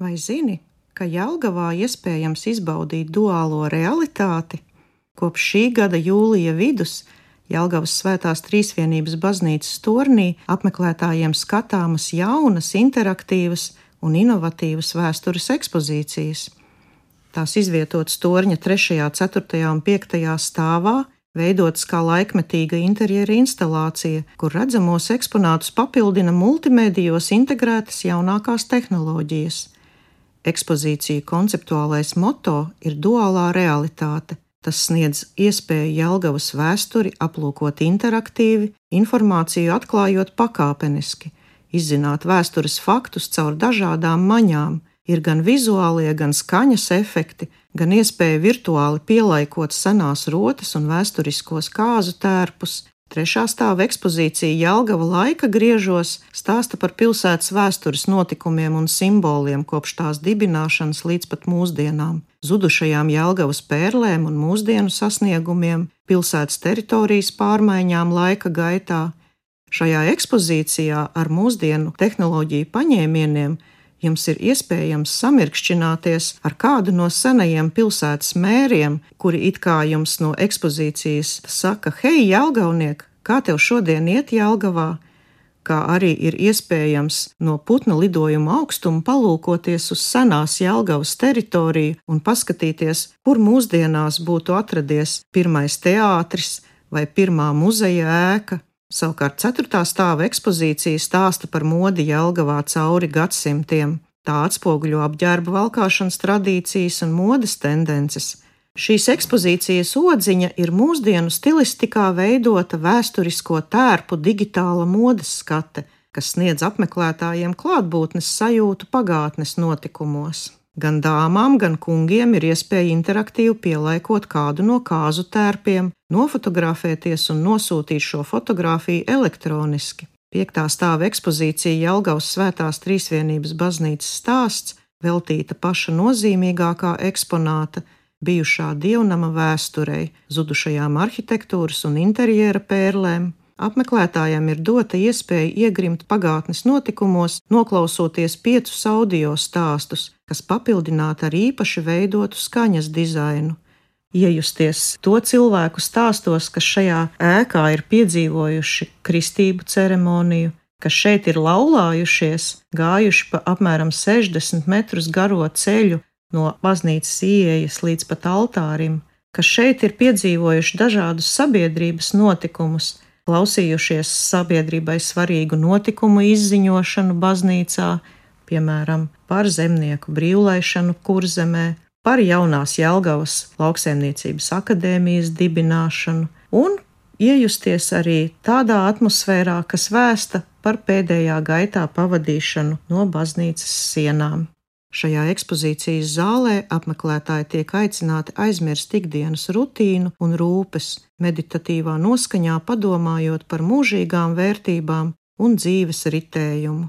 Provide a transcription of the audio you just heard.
Vai zini, ka Jelgavā iespējams izbaudīt duālo realitāti? Kopš šī gada jūlija vidus Jelgavas Svētās Trīsvienības baznīcas tornī apmeklētājiem skatāmas jaunas, interaktīvas un inovatīvas vēstures ekspozīcijas. Tās izvietotas torņa 3., 4. un 5. stāvā, veidotas kā laikmetīga interjera instalācija, kur redzamos eksponātus papildina multimedijos integrētas jaunākās tehnoloģijas. Ekspozīcija konceptuālais moto ir duālā realitāte. Tas sniedz iespēju Jelgavas vēsturi aplūkot interaktīvi, informāciju atklājot pakāpeniski, izzināt vēstures faktus caur dažādām maņām, ir gan vizuālie, gan skaņas efekti, gan iespēja virtuāli pielaikot senās rotas un vēsturiskos kāzu tērpus. Trešā stāva ekspozīcija Jālgava laika griežos stāsta par pilsētas vēstures notikumiem un simboliem kopš tās dibināšanas līdz pat mūsdienām, zudušajām Jālgavas pērlēm un mūsdienu sasniegumiem, pilsētas teritorijas pārmaiņām laika gaitā. Šajā ekspozīcijā ar mūsdienu tehnoloģiju paņēmieniem jums ir iespējams samirkšķināties ar kādu no senajiem pilsētas mēriem, kuri it kā jums no ekspozīcijas saka: Hei, Jālgauniek, kā tev šodien iet Jālgavā? Kā arī ir iespējams no putna lidojuma augstuma palūkoties uz senās Jālgavas teritoriju un paskatīties, kur mūsdienās būtu atradies pirmais teātris vai pirmā muzeja ēka, Savukārt 4. stāva ekspozīcija stāsta par modi Jelgavā cauri gadsimtiem. Tā atspoguļo apģērba valkāšanas tradīcijas un modes tendences. Šīs ekspozīcijas odziņa ir mūsdienu stilistikā veidota vēsturisko tērpu digitāla modes skate, kas sniedz apmeklētājiem klātbūtnes sajūtu pagātnes notikumos. Gan dāmām, gan kungiem ir iespēja interaktīvi pielaikot kādu no kāzu tērpiem, nofotografēties un nosūtīt šo fotografiju elektroniski. Piektā stāva ekspozīcija Jelgavas Svētās Trīsvienības baznīcas stāsts veltīta paša nozīmīgākā eksponāta bijušā dievnama vēsturei, zudušajām arhitektūras un interjera pērlēm, Apmeklētājiem ir dota iespēja iegrimt pagātnes notikumos, noklausoties piecus audio stāstus, kas papildināti ar īpaši veidotu skaņas dizainu. Iejusties to cilvēku stāstos, kas šajā ēkā ir piedzīvojuši kristību ceremoniju, kas šeit ir laulājušies, gājuši pa apmēram 60 metrus garo ceļu no baznīcas ieejas līdz pat altārim, kas šeit ir piedzīvojuši dažādus sabiedrības notikumus, klausījušies sabiedrībai svarīgu notikumu izziņošanu baznīcā, piemēram, par zemnieku brīvlaišanu kurzemē, par jaunās Jelgavas lauksēmniecības akadēmijas dibināšanu un iejusties arī tādā atmosfērā, kas vēsta par pēdējā gaitā pavadīšanu no baznīcas sienām. Šajā ekspozīcijas zālē apmeklētāji tiek aicināti aizmirst ikdienas rutīnu un rūpes, meditatīvā noskaņā padomājot par mūžīgām vērtībām un dzīves ritējumu.